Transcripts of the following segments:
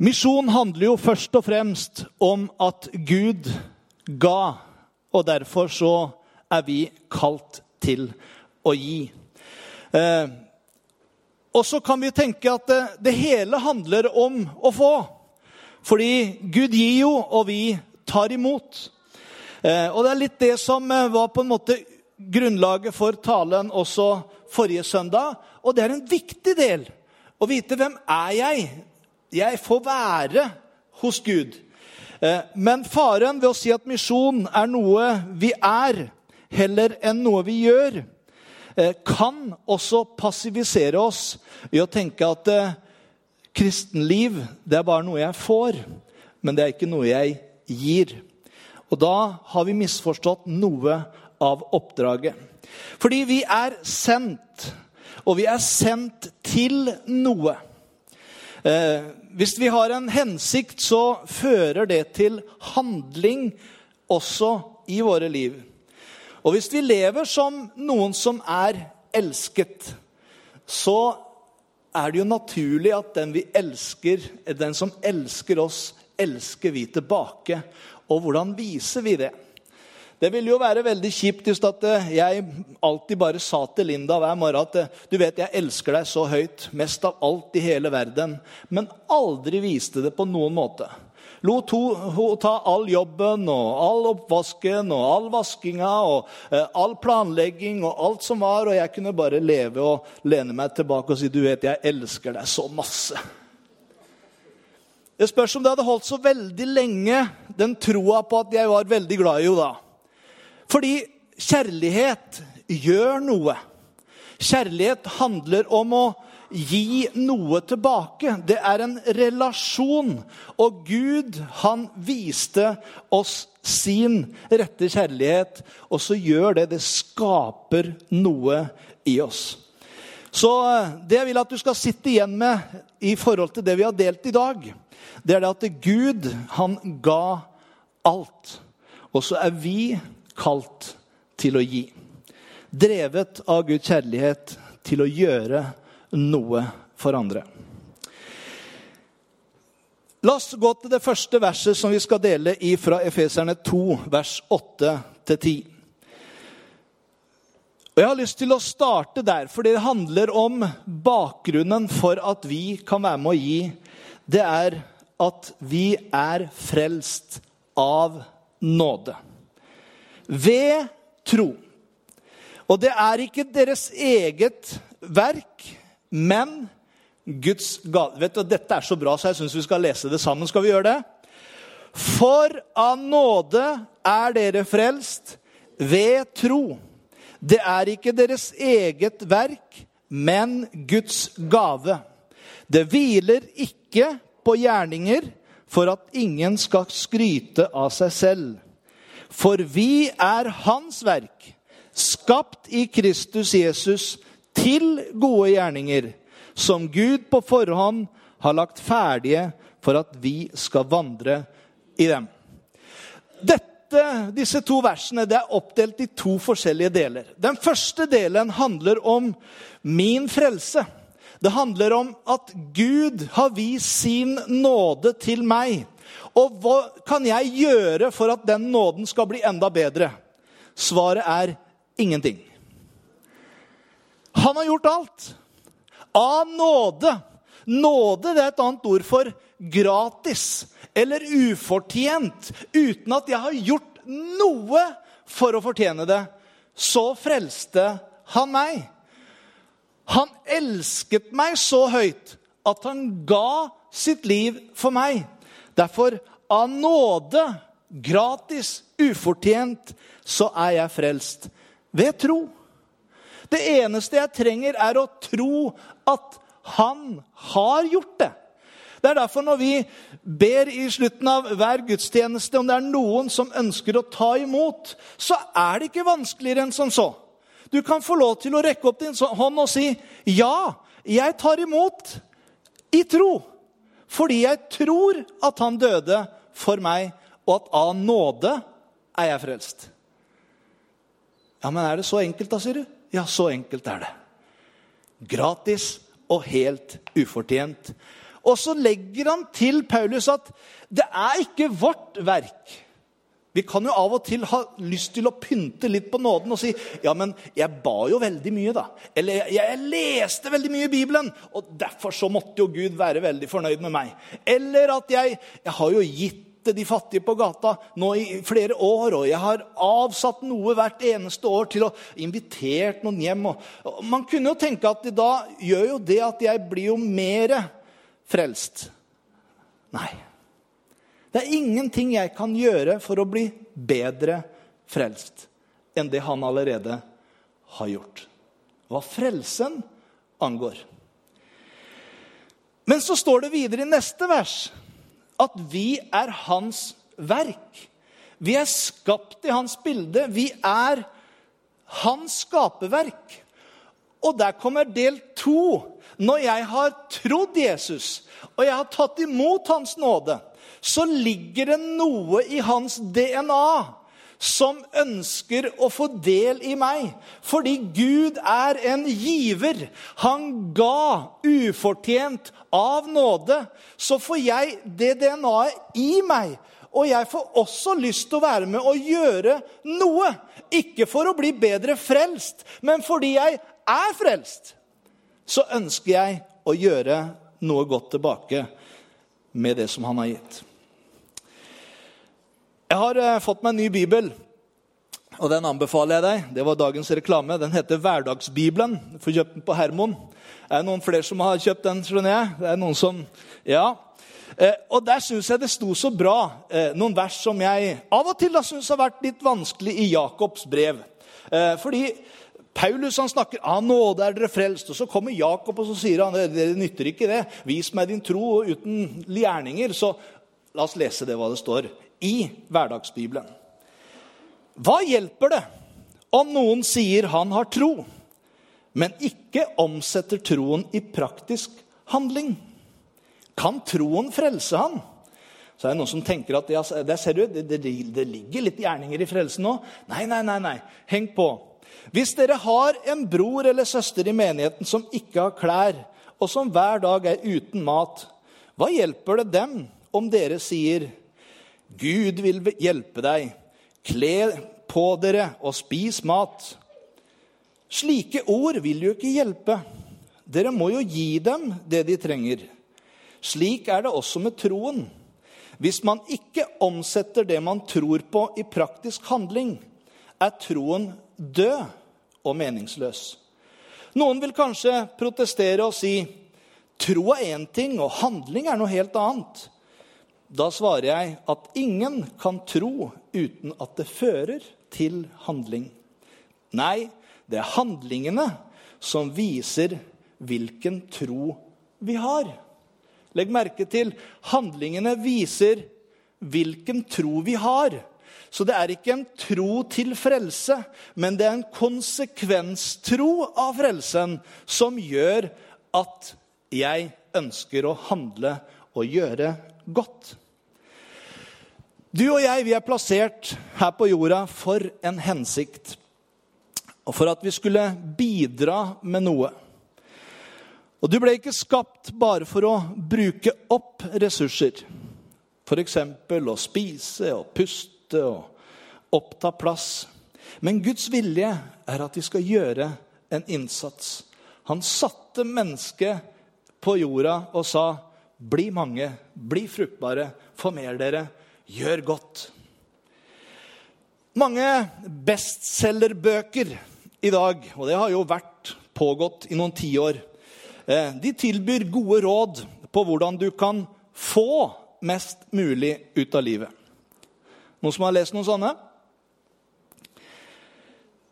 Misjon handler jo først og fremst om at Gud ga, og derfor så er vi kalt til å gi. Eh, og så kan vi tenke at det, det, hele handler om å få. Fordi Gud gir jo, og vi tar imot. Eh, og det er litt det som eh, var på en måte grunnlaget for talen også forrige søndag. Og det er en viktig del å vite hvem er jeg jeg får være hos Gud. Eh, men faren ved å si at misjon er noe vi er, heller enn noe vi gjør, eh, kan også passivisere oss i å tenke at eh, kristenliv det er bare noe jeg får, men det er ikke noe jeg gir. Og da har vi misforstått noe av oppdraget. Fordi vi er sendt, og vi er sendt til noe. Eh, hvis vi har en hensikt, så fører det til handling også i våre liv. Og hvis vi lever som noen som er elsket, så er det jo naturlig at den vi elsker, den som elsker oss, elsker vi tilbake. Og hvordan viser vi det? Det ville jo være veldig kjipt hvis eh, jeg alltid bare sa til Linda hver morgen at eh, du vet, jeg elsker deg så høyt, mest av alt i hele verden, men aldri viste det på noen måte. Lot hun ta all jobben og all oppvasken og all vaskinga og eh, all planlegging og alt som var, og jeg kunne bare leve og lene meg tilbake og si du vet, jeg elsker deg så masse. Det spørs om det hadde holdt så veldig lenge, den troa på at jeg var veldig glad i henne da. Fordi kjærlighet gjør noe. Kjærlighet handler om å gi noe tilbake. Det er en relasjon. Og Gud, han viste oss sin rette kjærlighet, og så gjør det Det skaper noe i oss. Så eh, det jeg vil at du skal sitte igjen med i forhold til det vi har delt i dag, det er det at Gud, han ga alt. Og så er vi kalt til å gi. Drevet av Guds kjærlighet til å gjøre noe for andre. La oss gå til det første verset som vi skal dele i fra Efeserne 2, vers 8-10. Og Jeg har lyst til å starte der, for det handler om bakgrunnen for at vi kan være med å gi. Det er at vi er frelst av nåde ved tro. Og det er ikke deres eget verk, men Guds gave. Vet du, Dette er så bra, så jeg syns vi skal lese det sammen. Skal vi gjøre det? For av nåde er dere frelst ved tro. Det er ikke deres eget verk, men Guds gave. Det hviler ikke på gjerninger for at ingen skal skryte av seg selv. For vi er Hans verk, skapt i Kristus Jesus til gode gjerninger, som Gud på forhånd har lagt ferdige for at vi skal vandre i dem. Dette, disse to versene det er oppdelt i to forskjellige deler. Den første delen handler om min frelse. Det handler om at Gud har vist sin nåde til meg. Og hva kan jeg gjøre for at den nåden skal bli enda bedre? Svaret er ingenting. Han har gjort alt. Av nåde. Nåde det er et annet ord for gratis eller ufortjent. Uten at jeg har gjort noe for å fortjene det. Så frelste han meg. Han elsket meg så høyt at han ga sitt liv for meg. Derfor, av nåde, gratis, ufortjent, så er jeg frelst ved tro. Det eneste jeg trenger, er å tro at han har gjort det. Det er derfor når vi ber i slutten av hver gudstjeneste om det er noen som ønsker å ta imot, så er det ikke vanskeligere enn som så. Du kan få lov til å rekke opp din hånd og si, 'Ja, jeg tar imot i tro.' Fordi jeg tror at han døde for meg, og at av nåde er jeg frelst. Ja, men er det så enkelt, da, sier du? Ja, så enkelt er det. Gratis og helt ufortjent. Og så legger han til Paulus at det er ikke vårt verk. Vi kan jo av og til ha lyst til å pynte litt på nåden og si ja, men jeg ba jo veldig mye, da. Eller jeg, jeg leste veldig mye i Bibelen, og derfor så måtte jo Gud være veldig fornøyd med meg. Eller at jeg, jeg har jo gitt til de fattige på gata nå i flere år, og jeg har avsatt noe hvert eneste år til å invitert noen hjem. Og man kunne jo tenke at da gjør jo det at jeg blir jo mer frelst. Nei. Det er ingenting jeg kan gjøre for å bli bedre frelst enn det han allerede har gjort. Hva frelsen angår. Men så står det videre i neste vers at vi er hans verk. Vi er skapt i hans bilde. Vi er hans skaperverk. Og der kommer del to. Når jeg har trodd Jesus, og jeg har tatt imot hans nåde, så ligger det noe i hans DNA som ønsker å få del i meg. Fordi Gud er en giver. Han ga ufortjent av nåde. Så får jeg det DNA-et i meg. Og jeg får også lyst til å være med og gjøre noe. Ikke for å bli bedre frelst, men fordi jeg er frelst. Så ønsker jeg å gjøre noe godt tilbake med det som han har gitt. Jeg har uh, fått meg en ny bibel, og den anbefaler jeg deg. Det var dagens reklame. Den heter Hverdagsbibelen. Du får kjøpt den på Hermon. Er det noen flere som har kjøpt den? skjønner jeg? Det er noen som, ja. Eh, og Der syns jeg det sto så bra eh, noen vers som jeg av og til har syntes har vært litt vanskelig i Jakobs brev. Eh, fordi Paulus han snakker av nåde er dere frelst. og Så kommer Jakob og så sier han, det nytter ikke det. Vis meg din tro uten gjerninger. Så la oss lese det hva det står i Hverdagsbibelen. Hva hjelper det om noen sier han har tro, men ikke omsetter troen i praktisk handling? Kan troen frelse han? Så er det noen som tenker at ja, du, det, det, det ligger litt gjerninger i frelsen nå. Nei, nei, nei, nei. Heng på. Hvis dere har en bror eller søster i menigheten som ikke har klær, og som hver dag er uten mat, hva hjelper det dem om dere sier Gud vil hjelpe deg. Kle på dere og spis mat. Slike ord vil jo ikke hjelpe. Dere må jo gi dem det de trenger. Slik er det også med troen. Hvis man ikke omsetter det man tror på, i praktisk handling, er troen død og meningsløs. Noen vil kanskje protestere og si tro er én ting, og handling er noe helt annet. Da svarer jeg at ingen kan tro uten at det fører til handling. Nei, det er handlingene som viser hvilken tro vi har. Legg merke til handlingene viser hvilken tro vi har. Så det er ikke en tro til frelse, men det er en konsekvenstro av frelsen som gjør at jeg ønsker å handle og gjøre godt. Du og jeg vi er plassert her på jorda for en hensikt. Og for at vi skulle bidra med noe. Og du ble ikke skapt bare for å bruke opp ressurser. F.eks. å spise og puste og oppta plass. Men Guds vilje er at vi skal gjøre en innsats. Han satte mennesket på jorda og sa bli mange, bli fruktbare, former dere, gjør godt. Mange bestselgerbøker i dag, og det har jo vært pågått i noen tiår, eh, de tilbyr gode råd på hvordan du kan få mest mulig ut av livet. Noen som har lest noen sånne?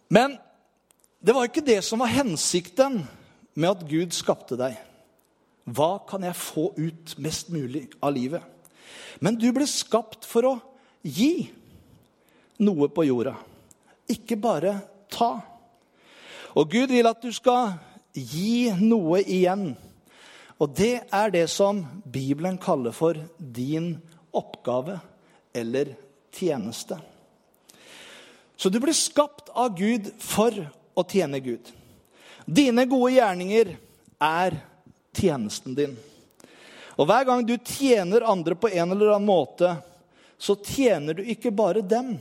Men det var ikke det som var hensikten med at Gud skapte deg. Hva kan jeg få ut mest mulig av livet? Men du ble skapt for å gi noe på jorda, ikke bare ta. Og Gud vil at du skal gi noe igjen. Og det er det som Bibelen kaller for din oppgave eller tjeneste. Så du blir skapt av Gud for å tjene Gud. Dine gode gjerninger er tjenesten din. Og hver gang du tjener andre på en eller annen måte, så tjener du ikke bare dem,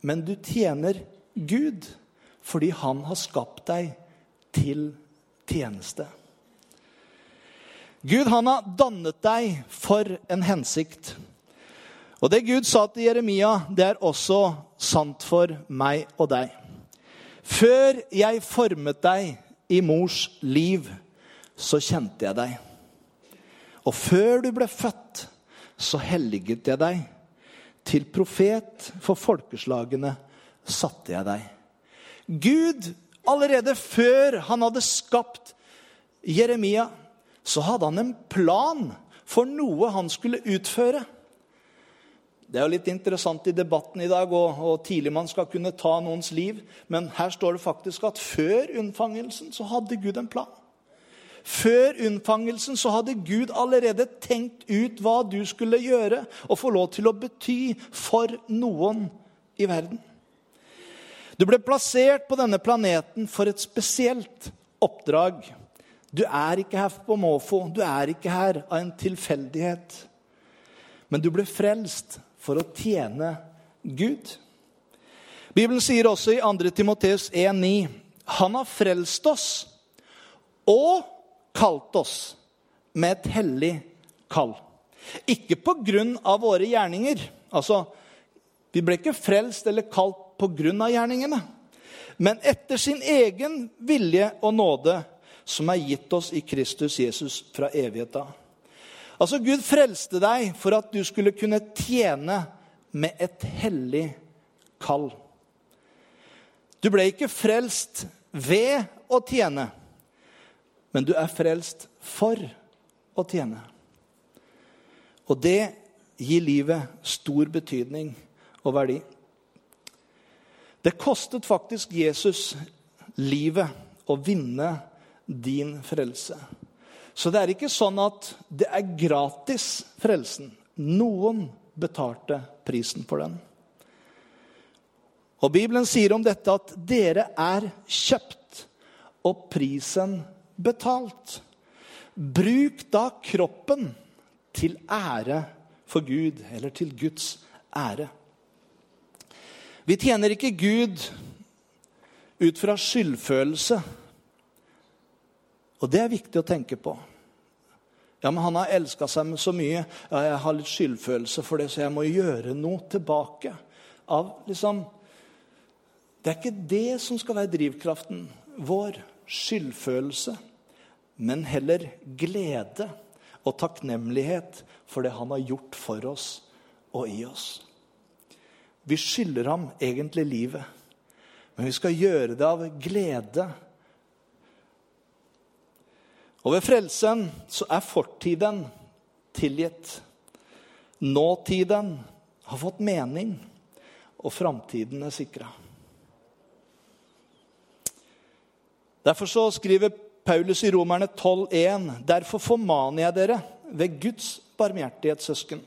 men du tjener Gud. Fordi han har skapt deg til tjeneste. Gud han har dannet deg for en hensikt. Og det Gud sa til Jeremia, det er også sant for meg og deg. Før jeg formet deg i mors liv, så kjente jeg deg. Og før du ble født, så helliget jeg deg. Til profet for folkeslagene satte jeg deg. Gud, allerede før han hadde skapt Jeremia, så hadde han en plan for noe han skulle utføre. Det er jo litt interessant i debatten i dag, og, og tidlig man skal kunne ta noens liv. Men her står det faktisk at før unnfangelsen så hadde Gud en plan. Før unnfangelsen så hadde Gud allerede tenkt ut hva du skulle gjøre og få lov til å bety for noen i verden. Du ble plassert på denne planeten for et spesielt oppdrag. Du er ikke her på måfå, du er ikke her av en tilfeldighet. Men du ble frelst for å tjene Gud. Bibelen sier også i 2. Timoteus 1,9.: Han har frelst oss og kalt oss med et hellig kall. Ikke på grunn av våre gjerninger. Altså, vi ble ikke frelst eller kalt på grunn av gjerningene, men etter sin egen vilje og nåde, som er gitt oss i Kristus Jesus fra evighet av. Altså, Gud frelste deg for at du skulle kunne tjene med et hellig kall. Du ble ikke frelst ved å tjene, men du er frelst for å tjene. Og det gir livet stor betydning og verdi. Det kostet faktisk Jesus livet å vinne din frelse. Så det er ikke sånn at det er gratis, frelsen. Noen betalte prisen for den. Og Bibelen sier om dette at dere er kjøpt, og prisen betalt. Bruk da kroppen til ære for Gud, eller til Guds ære. Vi tjener ikke Gud ut fra skyldfølelse og det er viktig å tenke på. Ja, men han har elska seg med så mye. Ja, jeg har litt skyldfølelse for det, så jeg må gjøre noe tilbake. Av liksom Det er ikke det som skal være drivkraften vår. Skyldfølelse. Men heller glede og takknemlighet for det han har gjort for oss og i oss. Vi skylder ham egentlig livet, men vi skal gjøre det av glede og ved frelsen så er fortiden tilgitt. Nåtiden har fått mening, og framtiden er sikra. Derfor så skriver Paulus i Romerne 12,1.: Derfor formaner jeg dere ved Guds barmhjertighet, søsken.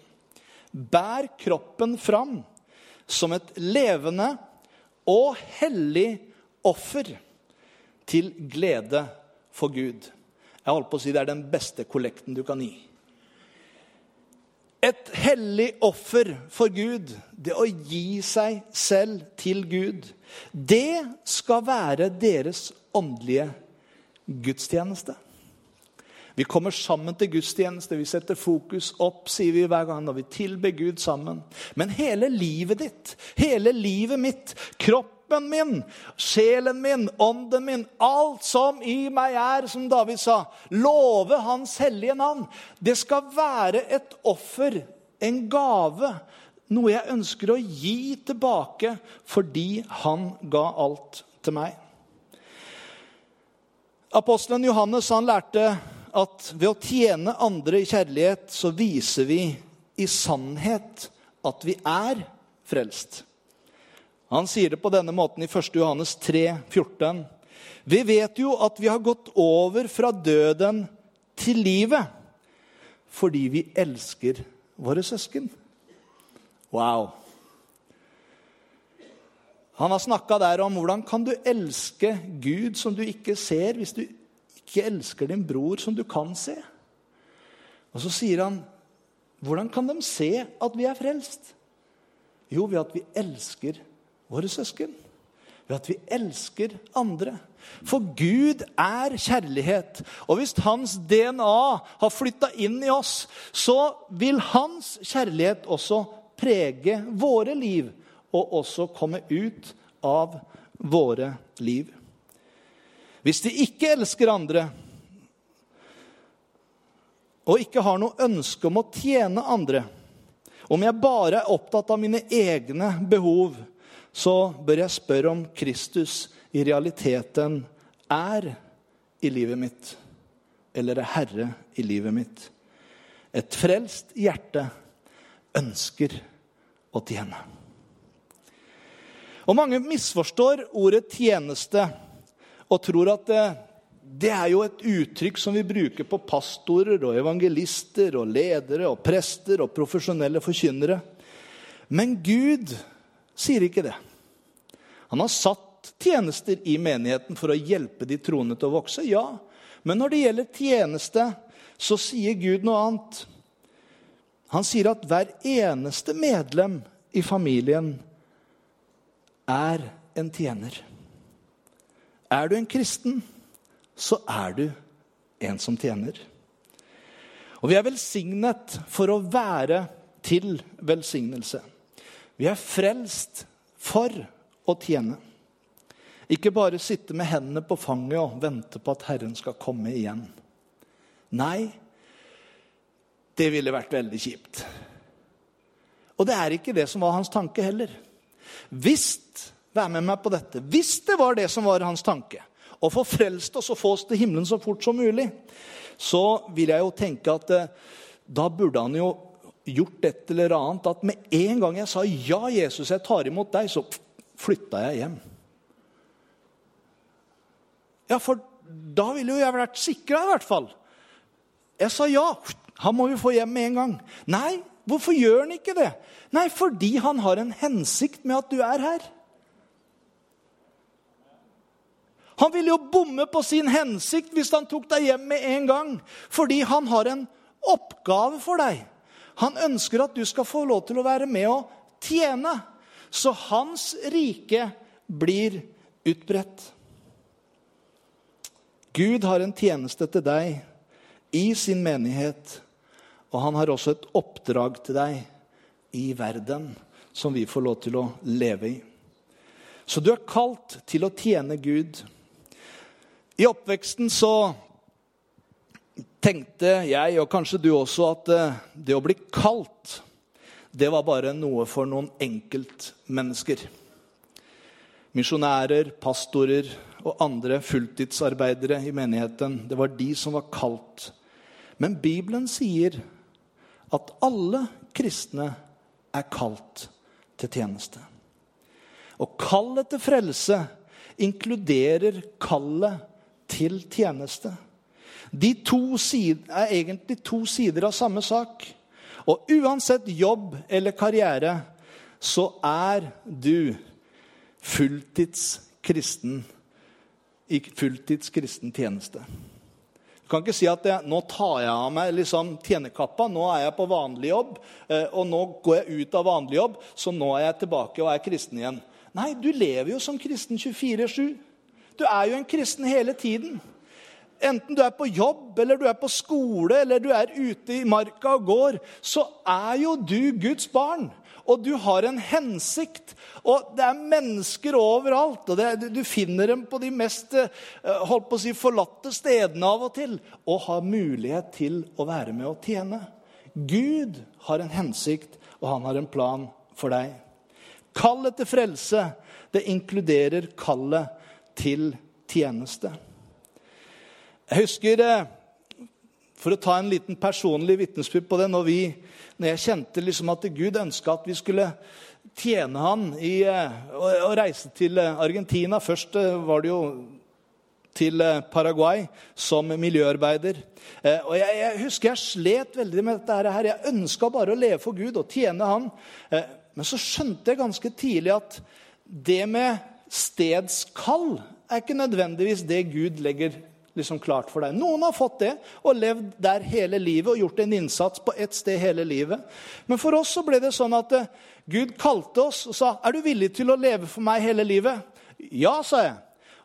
Bær kroppen fram som et levende og hellig offer til glede for Gud. Jeg holdt på å si Det er den beste kollekten du kan gi. Et hellig offer for Gud, det å gi seg selv til Gud, det skal være deres åndelige gudstjeneste. Vi kommer sammen til gudstjeneste, vi setter fokus opp, sier vi hver gang når vi tilber Gud sammen. Men hele livet ditt, hele livet mitt, kroppen min, sjelen min, ånden min, alt som i meg er, som David sa. Love Hans hellige navn. Det skal være et offer, en gave. Noe jeg ønsker å gi tilbake fordi han ga alt til meg. Apostelen Johannes han lærte at ved å tjene andre i kjærlighet, så viser vi i sannhet at vi er frelst. Han sier det på denne måten i 1. Johannes 3, 14. Vi vet jo at vi har gått over fra døden til livet fordi vi elsker våre søsken. Wow. Han har snakka der om hvordan kan du elske Gud som du ikke ser, hvis du ikke elsker din bror som du kan se. Og så sier han, hvordan kan de se at vi er frelst? Jo, ved at vi elsker våre søsken. Ved at vi elsker andre. For Gud er kjærlighet. Og hvis hans DNA har flytta inn i oss, så vil hans kjærlighet også prege våre liv og også komme ut av våre liv. Hvis de ikke elsker andre og ikke har noe ønske om å tjene andre, om jeg bare er opptatt av mine egne behov, så bør jeg spørre om Kristus i realiteten er i livet mitt, eller er herre i livet mitt. Et frelst hjerte ønsker å tjene. Og Mange misforstår ordet 'tjeneste' og tror at det, det er jo et uttrykk som vi bruker på pastorer og evangelister og ledere og prester og profesjonelle forkynnere. Men Gud sier ikke det. Han har satt tjenester i menigheten for å hjelpe de troende til å vokse, ja. Men når det gjelder tjeneste, så sier Gud noe annet. Han sier at hver eneste medlem i familien er en tjener. Er du en kristen, så er du en som tjener. Og vi er velsignet for å være til velsignelse. Vi er frelst for å tjene. Ikke bare sitte med hendene på fanget og vente på at Herren skal komme igjen. Nei, det ville vært veldig kjipt. Og det er ikke det som var hans tanke heller. Hvis Vær med meg på dette. Hvis det var det som var hans tanke, å få frelst oss og få oss til himmelen så fort som mulig, så vil jeg jo tenke at eh, da burde han jo gjort et eller annet at med en gang jeg sa 'Ja, Jesus, jeg tar imot deg', så flytta jeg hjem. Ja, for da ville jo jeg vært sikra, i hvert fall. Jeg sa ja. Han må vi få hjem med en gang. Nei, hvorfor gjør han ikke det? Nei, fordi han har en hensikt med at du er her. Han ville jo bomme på sin hensikt hvis han tok deg hjem med en gang. Fordi han har en oppgave for deg. Han ønsker at du skal få lov til å være med og tjene. Så hans rike blir utbredt. Gud har en tjeneste til deg i sin menighet. Og han har også et oppdrag til deg i verden som vi får lov til å leve i. Så du er kalt til å tjene Gud. I oppveksten så tenkte jeg, og kanskje du også, at eh, det å bli kalt det var bare noe for noen enkeltmennesker. Misjonærer, pastorer og andre fulltidsarbeidere i menigheten. Det var de som var kalt. Men Bibelen sier at alle kristne er kalt til tjeneste. Og kallet til frelse inkluderer kallet til tjeneste. De to er egentlig to sider av samme sak. Og uansett jobb eller karriere så er du fulltidskristen i fulltidskristen tjeneste. Kan ikke si at jeg, nå tar jeg av meg liksom tjenerkappa, nå er jeg på vanlig jobb, eh, og nå går jeg ut av vanlig jobb, så nå er jeg tilbake og er kristen igjen. Nei, du lever jo som kristen 24-7. Du er jo en kristen hele tiden. Enten du er på jobb, eller du er på skole, eller du er ute i marka og går, så er jo du Guds barn. Og du har en hensikt. Og det er mennesker overalt. og er, Du finner dem på de mest eh, holdt på å si, forlatte stedene av og til. Og har mulighet til å være med og tjene. Gud har en hensikt, og han har en plan for deg. Kallet til frelse, det inkluderer kallet til tjeneste. Jeg husker eh, For å ta en liten personlig vitnesbyrd på det når, vi, når jeg kjente liksom at Gud ønska at vi skulle tjene han i, å, å reise til Argentina Først var det jo til Paraguay som miljøarbeider. Og jeg, jeg, husker jeg slet veldig med dette her. Jeg ønska bare å leve for Gud og tjene Han. Men så skjønte jeg ganske tidlig at det med stedskall er ikke nødvendigvis det Gud legger liksom klart for deg. Noen har fått det og levd der hele livet og gjort en innsats på ett sted hele livet. Men for oss så ble det sånn at eh, Gud kalte oss og sa, 'Er du villig til å leve for meg hele livet?' 'Ja', sa jeg.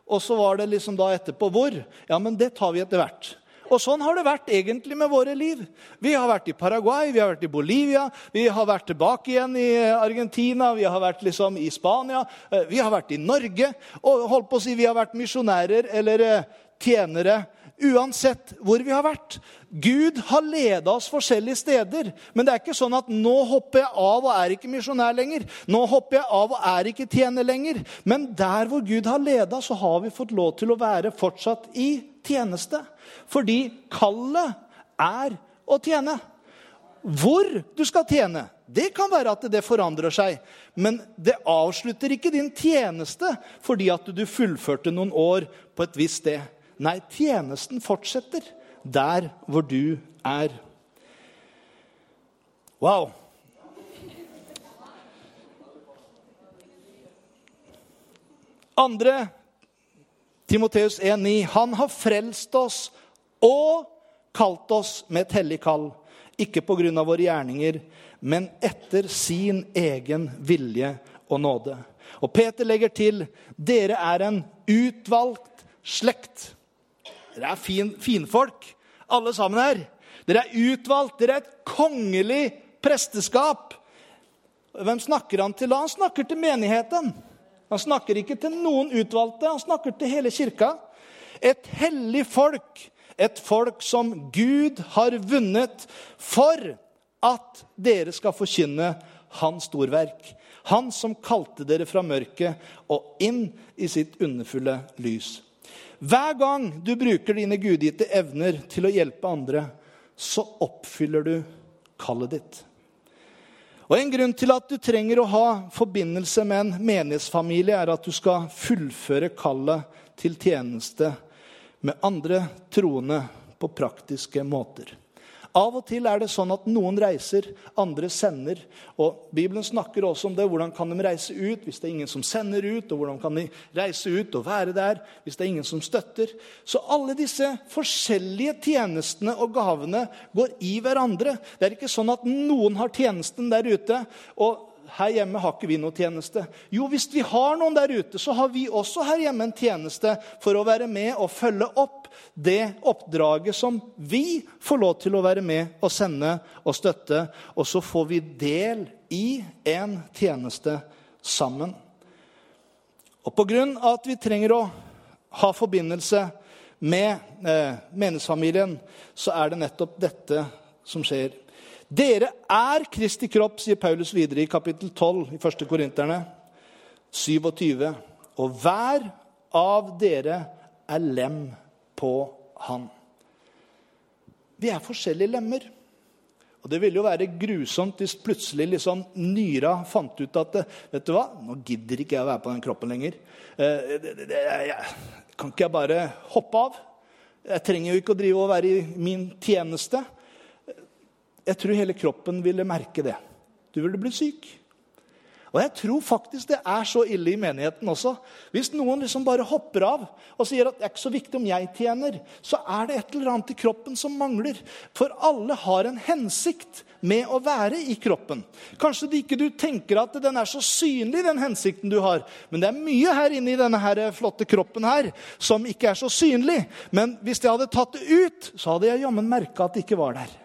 Og så var det liksom da etterpå hvor. Ja, men det tar vi etter hvert. Og sånn har det vært egentlig med våre liv. Vi har vært i Paraguay, vi har vært i Bolivia, vi har vært tilbake igjen i Argentina, vi har vært liksom i Spania, eh, vi har vært i Norge. Og holdt på å si vi har vært misjonærer eller eh, tjenere uansett hvor vi har vært. Gud har leda oss forskjellige steder. Men det er ikke sånn at nå hopper jeg av og er ikke misjonær lenger. Nå hopper jeg av og er ikke tjener lenger. Men der hvor Gud har leda, så har vi fått lov til å være fortsatt i tjeneste. Fordi kallet er å tjene. Hvor du skal tjene, det kan være at det forandrer seg. Men det avslutter ikke din tjeneste fordi at du fullførte noen år på et visst sted. Nei, tjenesten fortsetter der hvor du er. Wow. Andre Timoteus 1,9. Han har frelst oss og kalt oss med et hellig kall. Ikke pga. våre gjerninger, men etter sin egen vilje og nåde. Og Peter legger til dere er en utvalgt slekt. Dere er fin, finfolk, alle sammen her. Dere er utvalgt. Dere er et kongelig presteskap. Hvem snakker han til da? Han snakker til menigheten. Han snakker ikke til noen utvalgte, han snakker til hele kirka. Et hellig folk, et folk som Gud har vunnet for at dere skal forkynne hans storverk. Han som kalte dere fra mørket og inn i sitt underfulle lys. Hver gang du bruker dine gudgitte evner til å hjelpe andre, så oppfyller du kallet ditt. Og En grunn til at du trenger å ha forbindelse med en menighetsfamilie, er at du skal fullføre kallet til tjeneste med andre troende på praktiske måter. Av og til er det sånn at noen reiser, andre sender. Og Bibelen snakker også om det. Hvordan kan de reise ut hvis det er ingen som sender ut? Og hvordan kan de reise ut og være der hvis det er ingen som støtter? Så alle disse forskjellige tjenestene og gavene går i hverandre. Det er ikke sånn at noen har tjenesten der ute, og her hjemme har ikke vi noen tjeneste. Jo, hvis vi har noen der ute, så har vi også her hjemme en tjeneste for å være med og følge opp det oppdraget som vi får lov til å være med og sende og støtte. Og så får vi del i en tjeneste sammen. Og på grunn av at vi trenger å ha forbindelse med eh, menighetsfamilien, så er det nettopp dette som skjer. Dere er Kristi kropp, sier Paulus videre i kapittel 12 i 1. Korinterne 27. Og hver av dere er lem på han. Vi er forskjellige lemmer. Og Det ville jo være grusomt hvis plutselig liksom nyra fant ut at vet du hva, nå gidder ikke jeg å være på den kroppen lenger. Eh, kan ikke jeg bare hoppe av? Jeg trenger jo ikke å drive og være i min tjeneste. Jeg tror hele kroppen ville merke det. Du ville bli syk. Og jeg tror faktisk det er så ille i menigheten også. Hvis noen liksom bare hopper av og sier at det er ikke så viktig om jeg tjener, så er det et eller annet i kroppen som mangler. For alle har en hensikt med å være i kroppen. Kanskje ikke du tenker at den er så synlig, den hensikten du har. Men det er mye her inne i denne her flotte kroppen her som ikke er så synlig. Men hvis jeg hadde tatt det ut, så hadde jeg jammen merka at det ikke var der.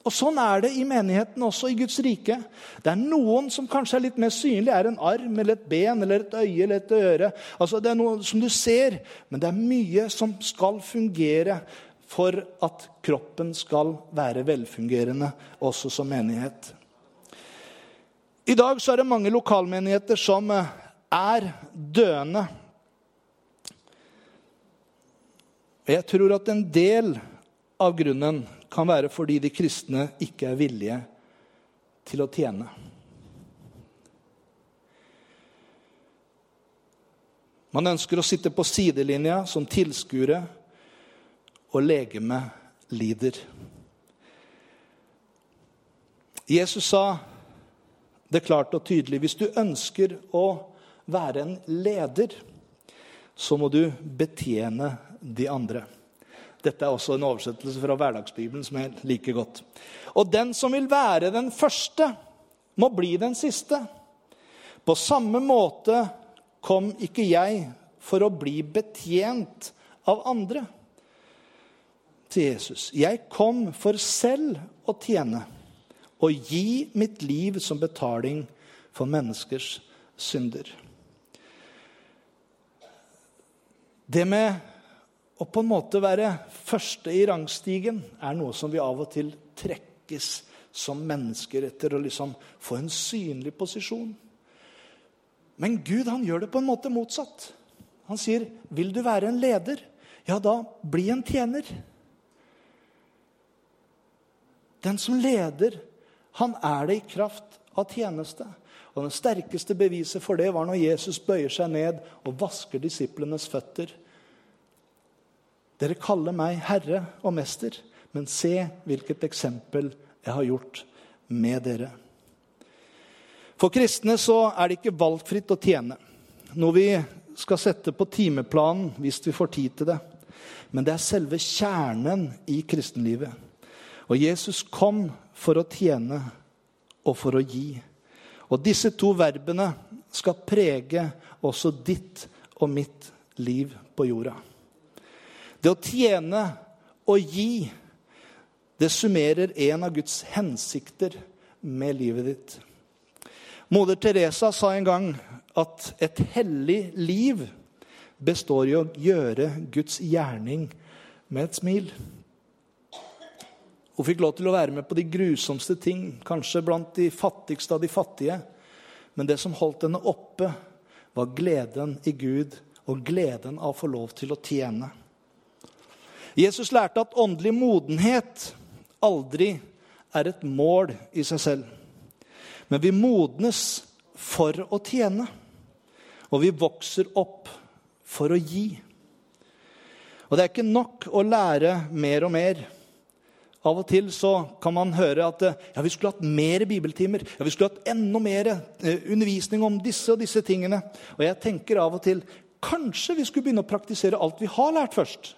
Og Sånn er det i menigheten også, i Guds rike. Det er noen som kanskje er litt mer synlig, er en arm eller et ben eller et øye eller et øre. Altså Det er noe som du ser, men det er mye som skal fungere for at kroppen skal være velfungerende også som menighet. I dag så er det mange lokalmenigheter som eh, er døende. Jeg tror at en del av grunnen kan være fordi de kristne ikke er villige til å tjene. Man ønsker å sitte på sidelinja som tilskuere, og legemet lider. Jesus sa det klart og tydelig hvis du ønsker å være en leder, så må du betjene de andre. Dette er også en oversettelse fra Hverdagsbibelen som jeg liker godt. Og den som vil være den første, må bli den siste. På samme måte kom ikke jeg for å bli betjent av andre til Jesus. Jeg kom for selv å tjene og gi mitt liv som betaling for menneskers synder. Det med å på en måte være første i rangstigen er noe som vi av og til trekkes som mennesker etter å liksom få en synlig posisjon. Men Gud han gjør det på en måte motsatt. Han sier, 'Vil du være en leder, ja, da bli en tjener'. Den som leder, han er det i kraft av tjeneste. Og Det sterkeste beviset for det var når Jesus bøyer seg ned og vasker disiplenes føtter. Dere kaller meg herre og mester, men se hvilket eksempel jeg har gjort med dere. For kristne så er det ikke valgfritt å tjene. Noe vi skal sette på timeplanen hvis vi får tid til det. Men det er selve kjernen i kristenlivet. Og Jesus kom for å tjene og for å gi. Og disse to verbene skal prege også ditt og mitt liv på jorda. Det å tjene og gi, det summerer en av Guds hensikter med livet ditt. Moder Teresa sa en gang at et hellig liv består i å gjøre Guds gjerning med et smil. Hun fikk lov til å være med på de grusomste ting, kanskje blant de fattigste av de fattige. Men det som holdt henne oppe, var gleden i Gud og gleden av å få lov til å tjene. Jesus lærte at åndelig modenhet aldri er et mål i seg selv. Men vi modnes for å tjene. Og vi vokser opp for å gi. Og det er ikke nok å lære mer og mer. Av og til så kan man høre at ja, vi skulle hatt mer bibeltimer. Ja, vi skulle hatt enda mer eh, undervisning om disse og disse tingene. Og jeg tenker av og til kanskje vi skulle begynne å praktisere alt vi har lært først.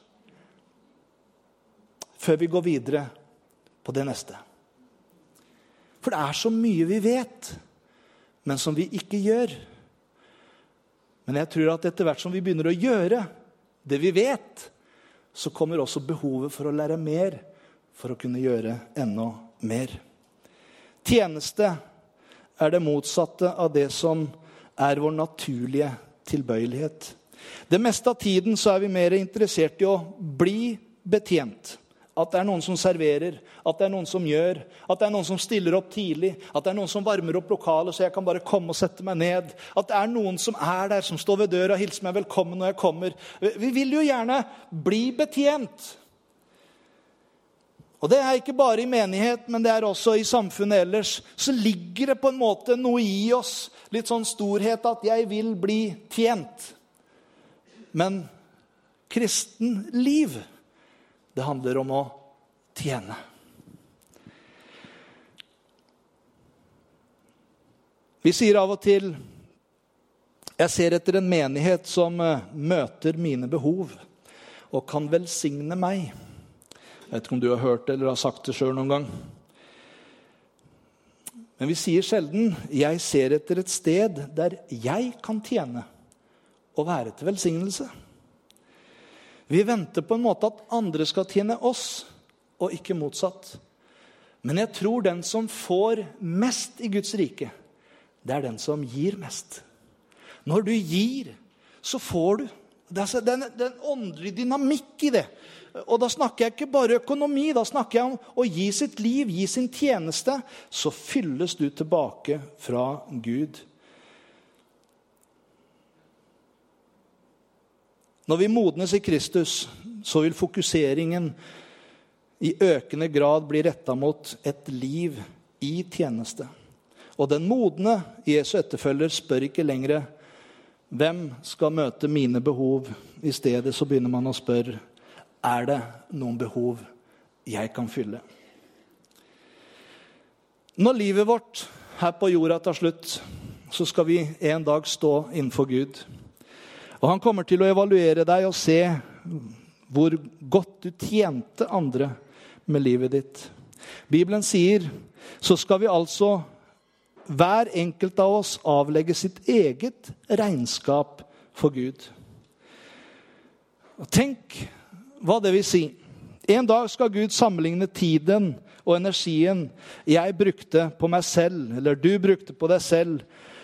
Før vi går videre på det neste. For det er så mye vi vet, men som vi ikke gjør. Men jeg tror at etter hvert som vi begynner å gjøre det vi vet, så kommer også behovet for å lære mer for å kunne gjøre enda mer. Tjeneste er det motsatte av det som er vår naturlige tilbøyelighet. Det meste av tiden så er vi mer interessert i å bli betjent. At det er noen som serverer, at det er noen som gjør, at det er noen som stiller opp tidlig, at det er noen som varmer opp lokalet så jeg kan bare komme og sette meg ned. At det er noen som er der, som står ved døra og hilser meg velkommen når jeg kommer. Vi vil jo gjerne bli betjent. Og det er ikke bare i menighet, men det er også i samfunnet ellers. Så ligger det på en måte noe i oss, litt sånn storhet, at jeg vil bli tjent. Men kristen liv det handler om å tjene. Vi sier av og til jeg ser etter en menighet som eh, møter mine behov og kan velsigne meg. Jeg vet ikke om du har hørt det eller har sagt det sjøl noen gang. Men vi sier sjelden 'jeg ser etter et sted der jeg kan tjene og være til velsignelse'. Vi venter på en måte at andre skal tjene oss, og ikke motsatt. Men jeg tror den som får mest i Guds rike, det er den som gir mest. Når du gir, så får du. Det er en, åndelig dynamikk i det. Og da snakker jeg ikke bare økonomi, da snakker jeg om å gi sitt liv, gi sin tjeneste. Så fylles du tilbake fra Gud. Når vi modnes i Kristus, så vil fokuseringen i økende grad bli retta mot et liv i tjeneste. Og den modne Jesu etterfølger spør ikke lenger hvem skal møte mine behov. I stedet så begynner man å spørre er det noen behov jeg kan fylle. Når livet vårt her på jorda tar slutt, så skal vi en dag stå innenfor Gud. Og han kommer til å evaluere deg og se hvor godt du tjente andre med livet ditt. Bibelen sier så skal vi altså hver enkelt av oss avlegge sitt eget regnskap for Gud. Og tenk hva det vil si. En dag skal Gud sammenligne tiden og energien jeg brukte på meg selv, eller du brukte på deg selv,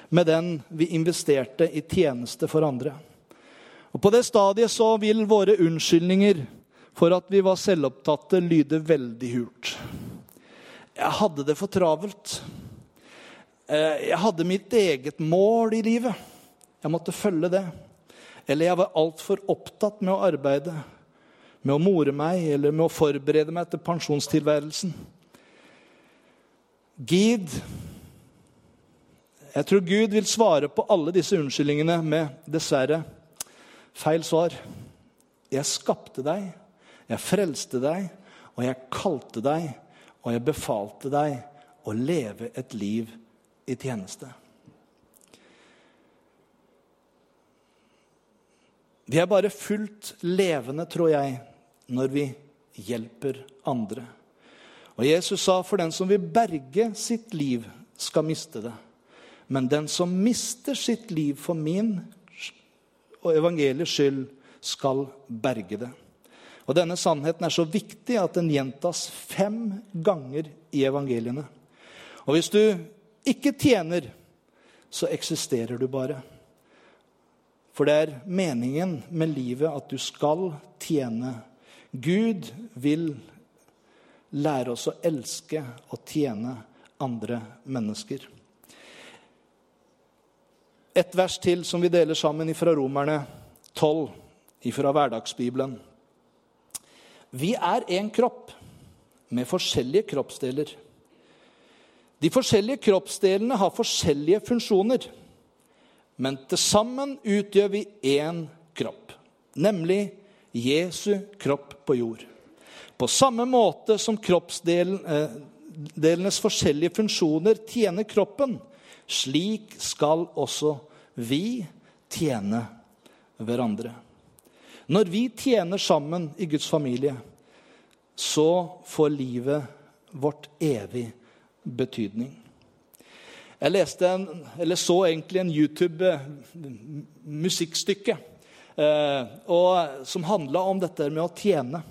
med den vi investerte i tjeneste for andre. Og På det stadiet så vil våre unnskyldninger for at vi var selvopptatte, lyde veldig hult. Jeg hadde det for travelt. Eh, jeg hadde mitt eget mål i livet. Jeg måtte følge det. Eller jeg var altfor opptatt med å arbeide, med å more meg eller med å forberede meg til pensjonstilværelsen. Gid Jeg tror Gud vil svare på alle disse unnskyldningene med dessverre feil svar. Jeg skapte deg, jeg frelste deg, og jeg kalte deg, og jeg befalte deg å leve et liv i tjeneste. Vi er bare fullt levende, tror jeg, når vi hjelper andre. Og Jesus sa for den som vil berge sitt liv, skal miste det. Men den som mister sitt liv for min og evangeliets skyld, skal berge det. Og Denne sannheten er så viktig at den gjentas fem ganger i evangeliene. Og Hvis du ikke tjener, så eksisterer du bare. For det er meningen med livet at du skal tjene. Gud vil lære oss å elske og tjene andre mennesker. Et vers til som vi deler sammen fra Romerne 12, fra Hverdagsbibelen. Vi er én kropp med forskjellige kroppsdeler. De forskjellige kroppsdelene har forskjellige funksjoner. Men til sammen utgjør vi én kropp, nemlig Jesu kropp på jord. På samme måte som kroppsdelenes forskjellige funksjoner tjener kroppen, slik skal også vi tjene hverandre. Når vi tjener sammen i Guds familie, så får livet vårt evig betydning. Jeg en, så egentlig en YouTube-musikkstykke eh, som handla om dette med å tjene.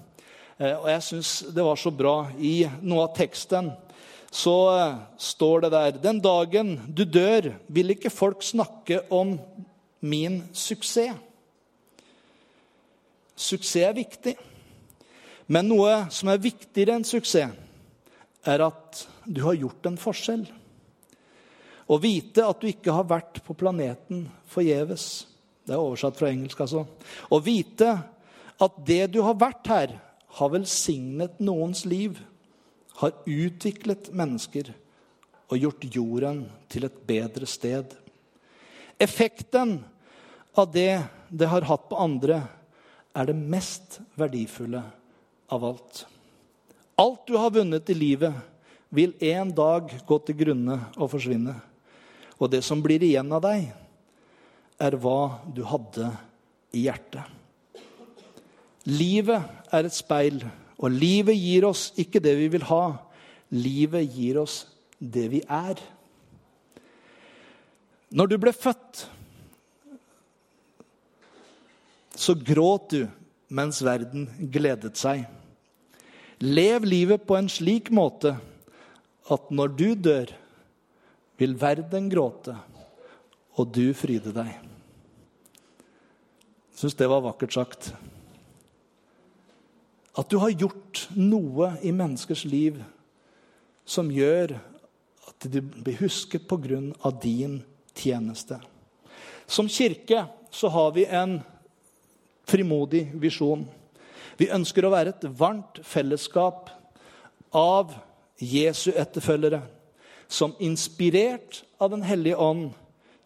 Eh, og jeg syns det var så bra. I noe av teksten så eh, står det der Den dagen du dør, vil ikke folk snakke om min suksess. Suksess er viktig. Men noe som er viktigere enn suksess, er at du har gjort en forskjell. Å vite at du ikke har vært på planeten forgjeves. Det er oversatt fra engelsk, altså. Å vite at det du har vært her, har velsignet noens liv, har utviklet mennesker og gjort jorden til et bedre sted. Effekten av det det har hatt på andre, er det mest verdifulle av alt. Alt du har vunnet i livet, vil en dag gå til grunne og forsvinne. Og det som blir igjen av deg, er hva du hadde i hjertet. Livet er et speil, og livet gir oss ikke det vi vil ha. Livet gir oss det vi er. Når du ble født, så gråt du mens verden gledet seg. Lev livet på en slik måte at når du dør, vil verden gråte, og du fryde deg. Jeg syns det var vakkert sagt. At du har gjort noe i menneskers liv som gjør at de blir husket pga. din tjeneste. Som kirke så har vi en frimodig visjon. Vi ønsker å være et varmt fellesskap av Jesu etterfølgere som inspirert av Den hellige ånd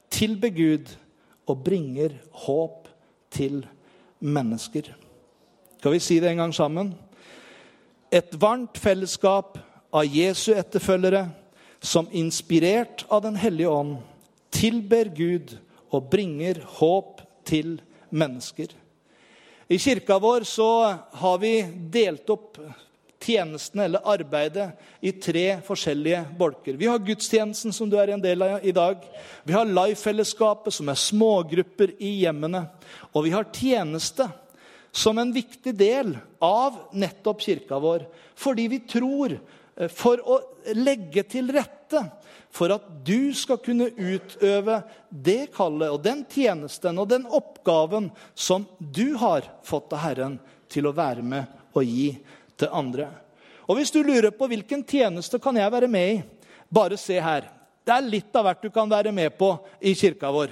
tilber Gud og bringer håp til mennesker. Skal vi si det en gang sammen? Et varmt fellesskap av Jesu etterfølgere som inspirert av Den hellige ånd tilber Gud og bringer håp til mennesker. I kirka vår så har vi delt opp tjenestene eller arbeidet i tre forskjellige bolker. Vi har gudstjenesten, som du er en del av i dag. Vi har live-fellesskapet, som er smågrupper i hjemmene. Og vi har tjeneste som en viktig del av nettopp kirka vår. Fordi vi tror eh, for å legge til rette for at du skal kunne utøve det kallet og den tjenesten og den oppgaven som du har fått av Herren til å være med og gi til andre. Og Hvis du lurer på hvilken tjeneste kan jeg være med i, bare se her. Det er litt av hvert du kan være med på i kirka vår.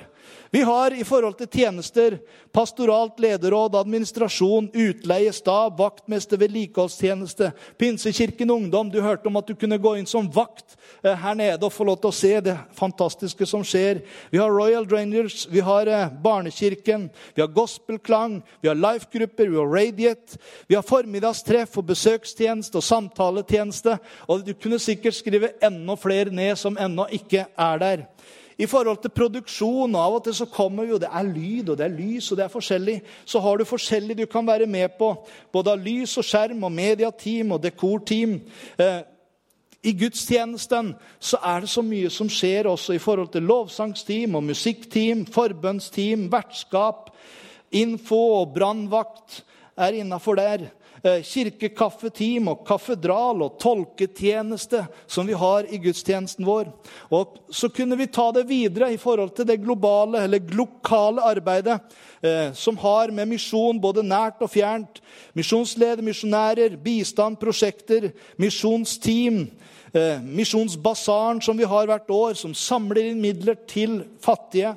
Vi har i forhold til tjenester pastoralt lederråd, administrasjon, utleie, stab, vaktmester, vedlikeholdstjeneste, Pinsekirken Ungdom. Du hørte om at du kunne gå inn som vakt eh, her nede og få lov til å se det fantastiske som skjer. Vi har Royal Rangers, vi har eh, Barnekirken, vi har gospelklang, vi har life-grupper, vi har Radiate. Vi har formiddagstreff og besøkstjeneste og samtaletjeneste. Og du kunne sikkert skrive enda flere ned som ennå ikke er der. I forhold til produksjon Av og til så kommer jo, det er lyd og det er lys og det er forskjellig. Så har du forskjellig du kan være med på. Både av lys og skjerm og mediateam og dekorteam. Eh, I gudstjenesten så er det så mye som skjer også i forhold til lovsangsteam og musikkteam, forbønnsteam, vertskap, info og brannvakt er innafor der. Eh, kirkekaffeteam og kaffedral og tolketjeneste som vi har i gudstjenesten vår. Og Så kunne vi ta det videre i forhold til det globale eller lokale arbeidet eh, som har med misjon både nært og fjernt. Misjonsleder, misjonærer, bistand, prosjekter, misjonsteam. Eh, Misjonsbasaren som vi har hvert år, som samler inn midler til fattige.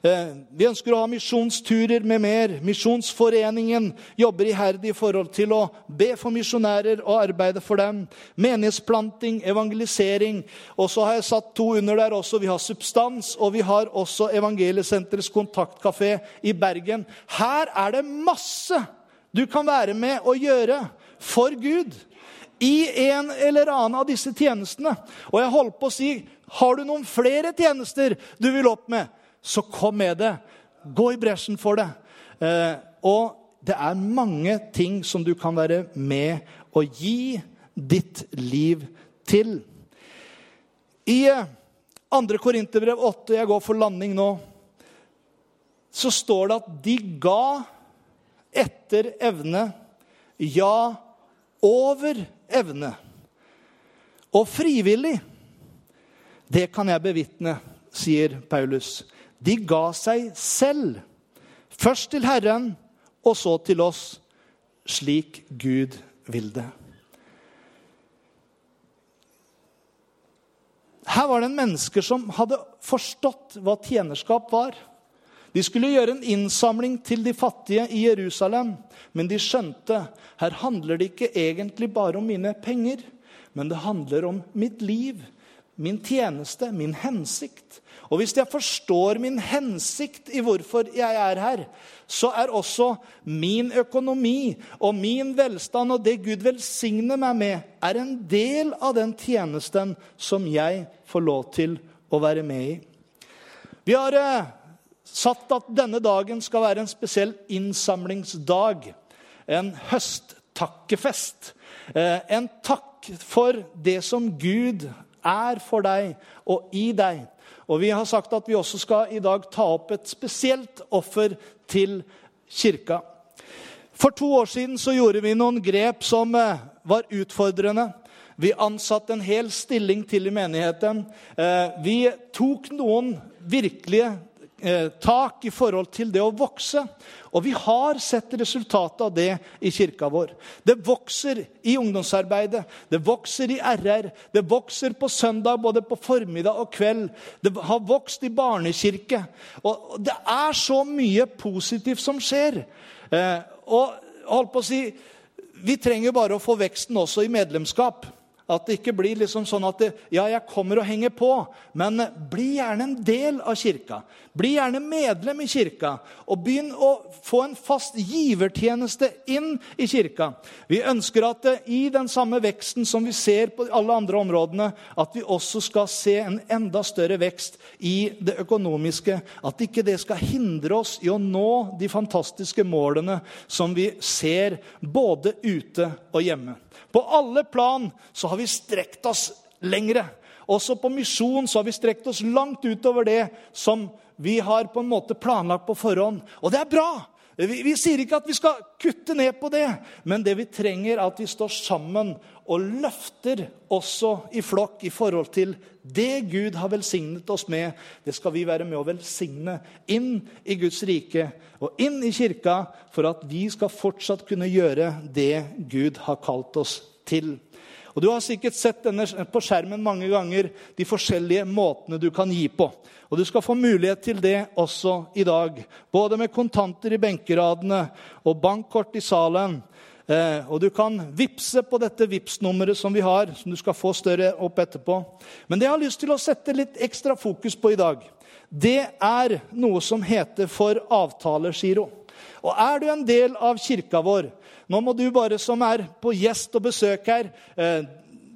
Eh, vi ønsker å ha misjonsturer med mer. Misjonsforeningen jobber iherdig i forhold til å be for misjonærer og arbeide for dem. Menighetsplanting, evangelisering. Og så har jeg satt to under der også. Vi har Substans, og vi har også Evangeliesenterets kontaktkafé i Bergen. Her er det masse du kan være med og gjøre for Gud i en eller annen av disse tjenestene. Og jeg holdt på å si har du noen flere tjenester du vil opp med? Så kom med det. Gå i bresjen for det. Eh, og det er mange ting som du kan være med og gi ditt liv til. I 2. Eh, Korinterbrev 8, jeg går for landing nå, så står det at de ga etter evne, ja, over evne. Og frivillig, det kan jeg bevitne, sier Paulus. De ga seg selv. Først til Herren, og så til oss, slik Gud vil det. Her var det en mennesker som hadde forstått hva tjenerskap var. De skulle gjøre en innsamling til de fattige i Jerusalem, men de skjønte her handler det ikke egentlig bare om mine penger, men det handler om mitt liv, min tjeneste, min hensikt. Og hvis jeg forstår min hensikt i hvorfor jeg er her, så er også min økonomi og min velstand og det Gud velsigner meg med, er en del av den tjenesten som jeg får lov til å være med i. Vi har eh, satt at denne dagen skal være en spesiell innsamlingsdag. En høsttakkefest. Eh, en takk for det som Gud er for deg og i deg. Og vi har sagt at vi også skal i dag ta opp et spesielt offer til kirka. For to år siden så gjorde vi noen grep som eh, var utfordrende. Vi ansatte en hel stilling til i menigheten. Eh, vi tok noen virkelige tak i forhold til det å vokse. Og vi har sett resultatet av det i kirka vår. Det vokser i ungdomsarbeidet, det vokser i RR, det vokser på søndag både på formiddag og kveld. Det har vokst i barnekirke. Og det er så mye positivt som skjer. Eh, og holdt på å si, Vi trenger bare å få veksten også i medlemskap. At det ikke blir liksom sånn at det, ja, jeg kommer og henger på. Men bli gjerne en del av kirka. Bli gjerne medlem i kirka. Og begynn å få en fast givertjeneste inn i kirka. Vi ønsker at det, i den samme veksten som vi ser på alle andre områdene, at vi også skal se en enda større vekst i det økonomiske. At ikke det skal hindre oss i å nå de fantastiske målene som vi ser både ute og hjemme. På alle plan så har vi strekt oss lengre. Også på misjon så har vi strekt oss langt utover det som vi har på en måte planlagt på forhånd. Og det er bra! Vi, vi, sier ikke at vi skal kutte ned på det, men det vi trenger, er at vi står sammen og løfter også i flokk i forhold til det Gud har velsignet oss med. Det skal vi være med å velsigne inn i Guds rike og inn i kirka for at vi skal fortsatt kunne gjøre det Gud har kalt oss til. Og Du har sikkert sett denne på skjermen mange ganger, de forskjellige måtene du kan gi på. Og Du skal få mulighet til det også i dag. Både med kontanter i benkeradene og bankkort i salen. Eh, og du kan vippse på dette Vipps-nummeret som vi har, som du skal få større opp etterpå. Men det jeg har lyst til å sette litt ekstra fokus på i dag, det er noe som heter for avtalegiro. Og er du en del av kirka vår, nå må du bare som er på gjest og besøk her eh,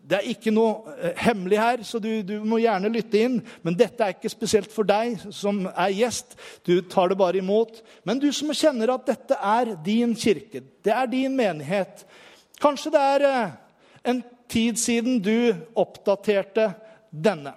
Det er ikke noe eh, hemmelig her, så du, du, må gjerne lytte inn. Men dette er ikke spesielt for deg som er gjest. Du tar det bare imot. Men du som kjenner at dette er din kirke, det er din menighet Kanskje det er eh, en tid siden du oppdaterte denne.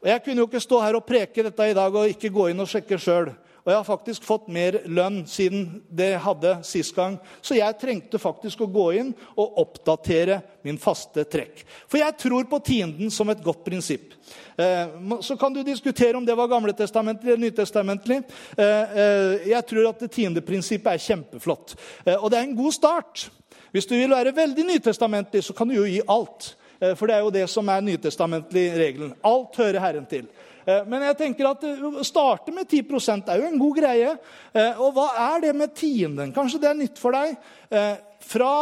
Og Jeg kunne jo ikke stå her og preke dette i dag og ikke gå inn og sjekke sjøl. Og jeg har faktisk fått mer lønn siden det hadde sist gang. Så jeg trengte faktisk å gå inn og oppdatere min faste trekk. For jeg tror på tienden som et godt prinsipp. Eh, så kan du diskutere om det var gamletestamentlig eller nytestamentlig. Eh, eh, jeg tror at det tiendeprinsippet er kjempeflott. Og det er en god start. Hvis du vil være veldig nytestamentlig, så kan du jo gi alt. For det er jo det som er nytestamentlig regelen. Alt hører Herren til. Eh, men jeg tenker at å starte med 10 er jo en god greie. Eh, og hva er det med tienden? Kanskje det er nytt for deg? Eh, fra,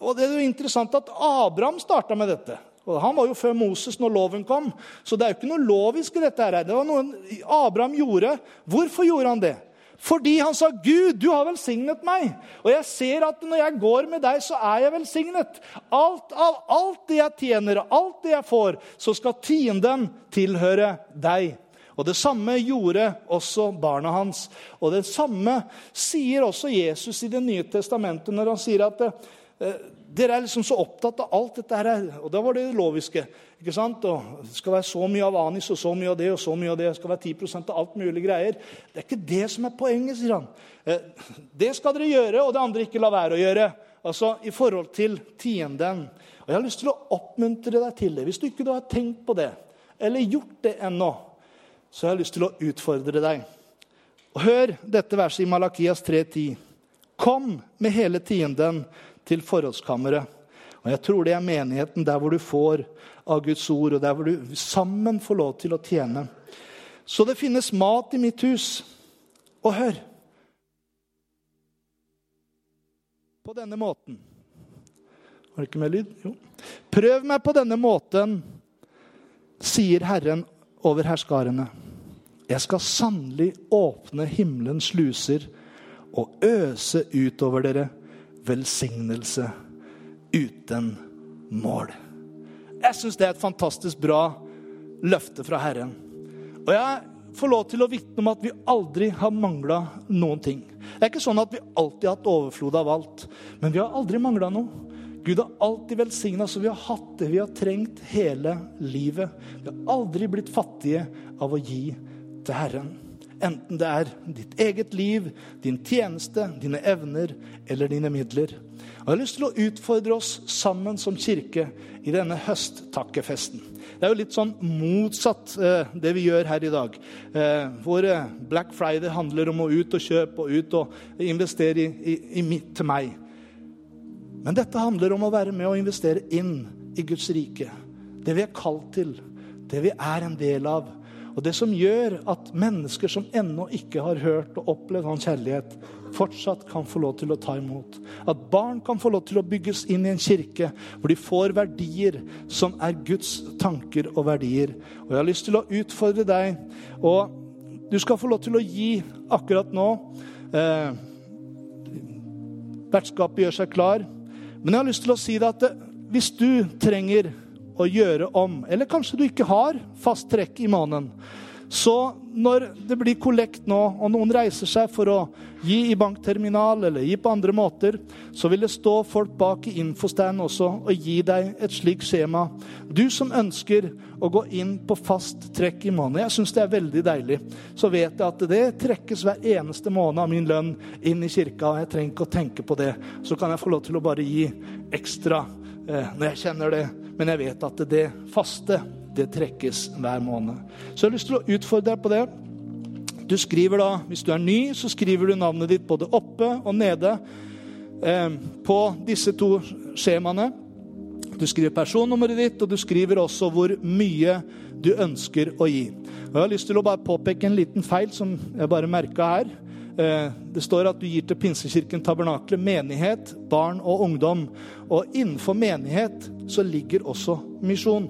og Det er jo interessant at Abraham starta med dette. Og Han var jo før Moses når loven kom, så det er jo ikke noe lovisk i dette. her. Det var noe Abraham gjorde. Hvorfor gjorde han det? Fordi han sa, 'Gud, du har velsignet meg.' Og jeg ser at når jeg går med deg, så er jeg velsignet. Alt av alt det jeg tjener, alt det jeg får, så skal tienden tilhøre deg. Og Det samme gjorde også barna hans. Og det samme sier også Jesus i Det nye testamentet når han sier at eh, dere er liksom så opptatt av alt dette her. Og da var det loviske. ikke sant? Og det skal være så mye av anis og så mye av det og så mye av det. Det skal være 10% av alt mulig greier. Det er ikke det som er poenget, sier han. Eh, det skal dere gjøre, og det andre ikke la være å gjøre. Altså i forhold til tienden. Og Jeg har lyst til å oppmuntre deg til det. Hvis du ikke har tenkt på det, eller gjort det ennå, så har jeg lyst til å utfordre deg. Og Hør dette verset i Malakias 3,10. Kom med hele tienden til forrådskammeret. Og jeg tror det er menigheten der hvor du får av Guds ord, og der hvor du sammen får lov til å tjene. Så det finnes mat i mitt hus. Og hør På denne måten Var det ikke mer lyd? Jo. Prøv meg på denne måten, sier Herren over herskarene. Jeg skal sannelig åpne himmelens sluser og øse utover dere velsignelse uten mål. Jeg syns det er et fantastisk bra løfte fra Herren. Og jeg får lov til å vitne om at vi aldri har mangla noen ting. Det er ikke sånn at vi alltid har hatt overflod av alt, men vi har aldri mangla noe. Gud har alltid velsigna, så vi har hatt det vi har trengt hele livet. Vi har aldri blitt fattige av å gi til Herren. Enten det er ditt eget liv, din tjeneste, dine evner eller dine midler. Og Jeg har lyst til å utfordre oss sammen som kirke i denne høsttakkefesten. Det er jo litt sånn motsatt eh, det vi gjør her i dag. Eh, hvor Black Friday handler om å ut og kjøpe og ut og investere i, i, i mitt til meg. Men dette handler om å være med og investere inn i Guds rike. Det vi er kalt til, det vi er en del av. Og det som gjør at mennesker som ennå ikke har hørt og opplevd hans kjærlighet, fortsatt kan få lov til å ta imot. At barn kan få lov til å bygges inn i en kirke hvor de får verdier som er Guds tanker og verdier. Og jeg har lyst til å utfordre deg, og du skal få lov til å gi akkurat nå. Eh, vertskapet gjør seg klar. Men jeg har lyst til å si deg at hvis du trenger å gjøre om. Eller kanskje du ikke har fast trekk i måneden. Så når det blir kollekt nå, og noen reiser seg for å gi i bankterminal eller gi på andre måter, så vil det stå folk bak i infostanden også og gi deg et slikt skjema. Du som ønsker å gå inn på fast trekk i måneden, jeg syns det er veldig deilig, så vet jeg at det trekkes hver eneste måned av min lønn inn i kirka, og jeg trenger ikke å tenke på det. Så kan jeg få lov til å bare gi ekstra eh, når jeg kjenner det. Men jeg vet at det faste, det trekkes hver måned. Så jeg har lyst til å utfordre deg på det. Du skriver da, Hvis du er ny, så skriver du navnet ditt både oppe og nede eh, på disse to skjemaene. Du skriver personnummeret ditt, og du skriver også hvor mye du ønsker å gi. Og Jeg har lyst til å bare påpeke en liten feil som jeg bare merka her. Eh, det står at du gir til Pinsekirken Tabernakle menighet, barn og ungdom. Og innenfor menighet så ligger også misjon.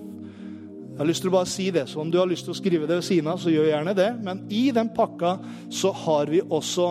Jeg har lyst til å bare si det, så Om du har lyst til å skrive det ved siden av, så gjør gjerne det. Men i den pakka så har vi også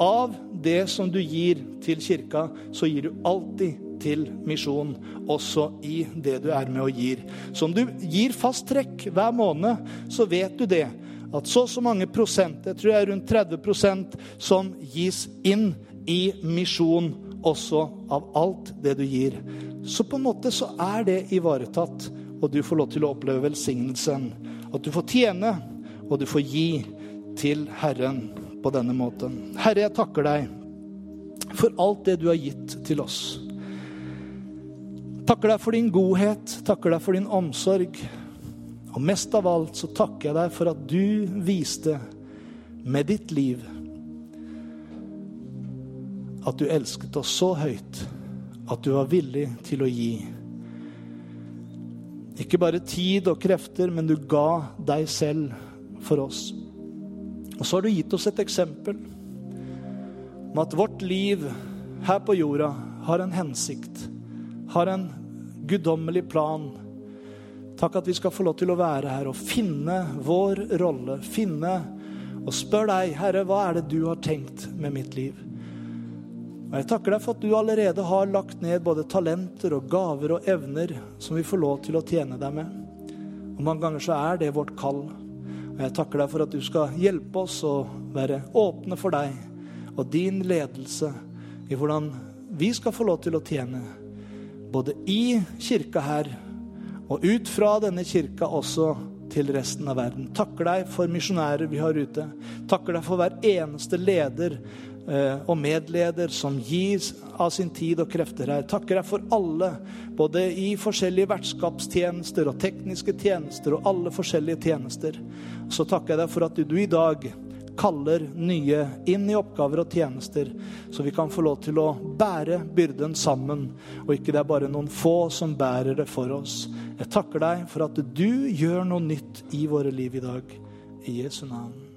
av det som du gir til kirka, så gir du alltid til misjon, også i det du er med og gir. Så om du gir fast trekk hver måned, så vet du det at så og så mange prosent, jeg tror jeg er rundt 30% som gis inn i misjon også av alt det du gir. Så på en måte så er det ivaretatt, og du får lov til å oppleve velsignelsen. At du får tjene, og du får gi til Herren på denne måten. Herre, jeg takker deg for alt det du har gitt til oss. Takker deg for din godhet, takker deg for din omsorg. Og mest av alt så takker jeg deg for at du viste med ditt liv at du elsket oss så høyt at du var villig til å gi. Ikke bare tid og krefter, men du ga deg selv for oss. Og så har du gitt oss et eksempel om at vårt liv her på jorda har en hensikt, har en guddommelig plan Takk at vi skal få lov til å være her og finne vår rolle. Finne og spør deg, Herre, hva er det du har tenkt med mitt liv? Og Jeg takker deg for at du allerede har lagt ned både talenter og gaver og evner som vi får lov til å tjene deg med. Og Mange ganger så er det vårt kall. Og Jeg takker deg for at du skal hjelpe oss å være åpne for deg og din ledelse i hvordan vi skal få lov til å tjene. Både i kirka her og ut fra denne kirka også til resten av verden. Takker deg for misjonærer vi har ute. Takker deg for hver eneste leder eh, og medleder som gir av sin tid og krefter her. Takker deg for alle, både i forskjellige vertskapstjenester og tekniske tjenester og alle forskjellige tjenester. Så takker jeg deg for at du i dag kaller nye inn i oppgaver og tjenester, så vi kan få lov til å bære byrden sammen, og ikke det er bare noen få som bærer det for oss. Jeg takker deg for at du gjør noe nytt i våre liv i dag. I Jesu navn.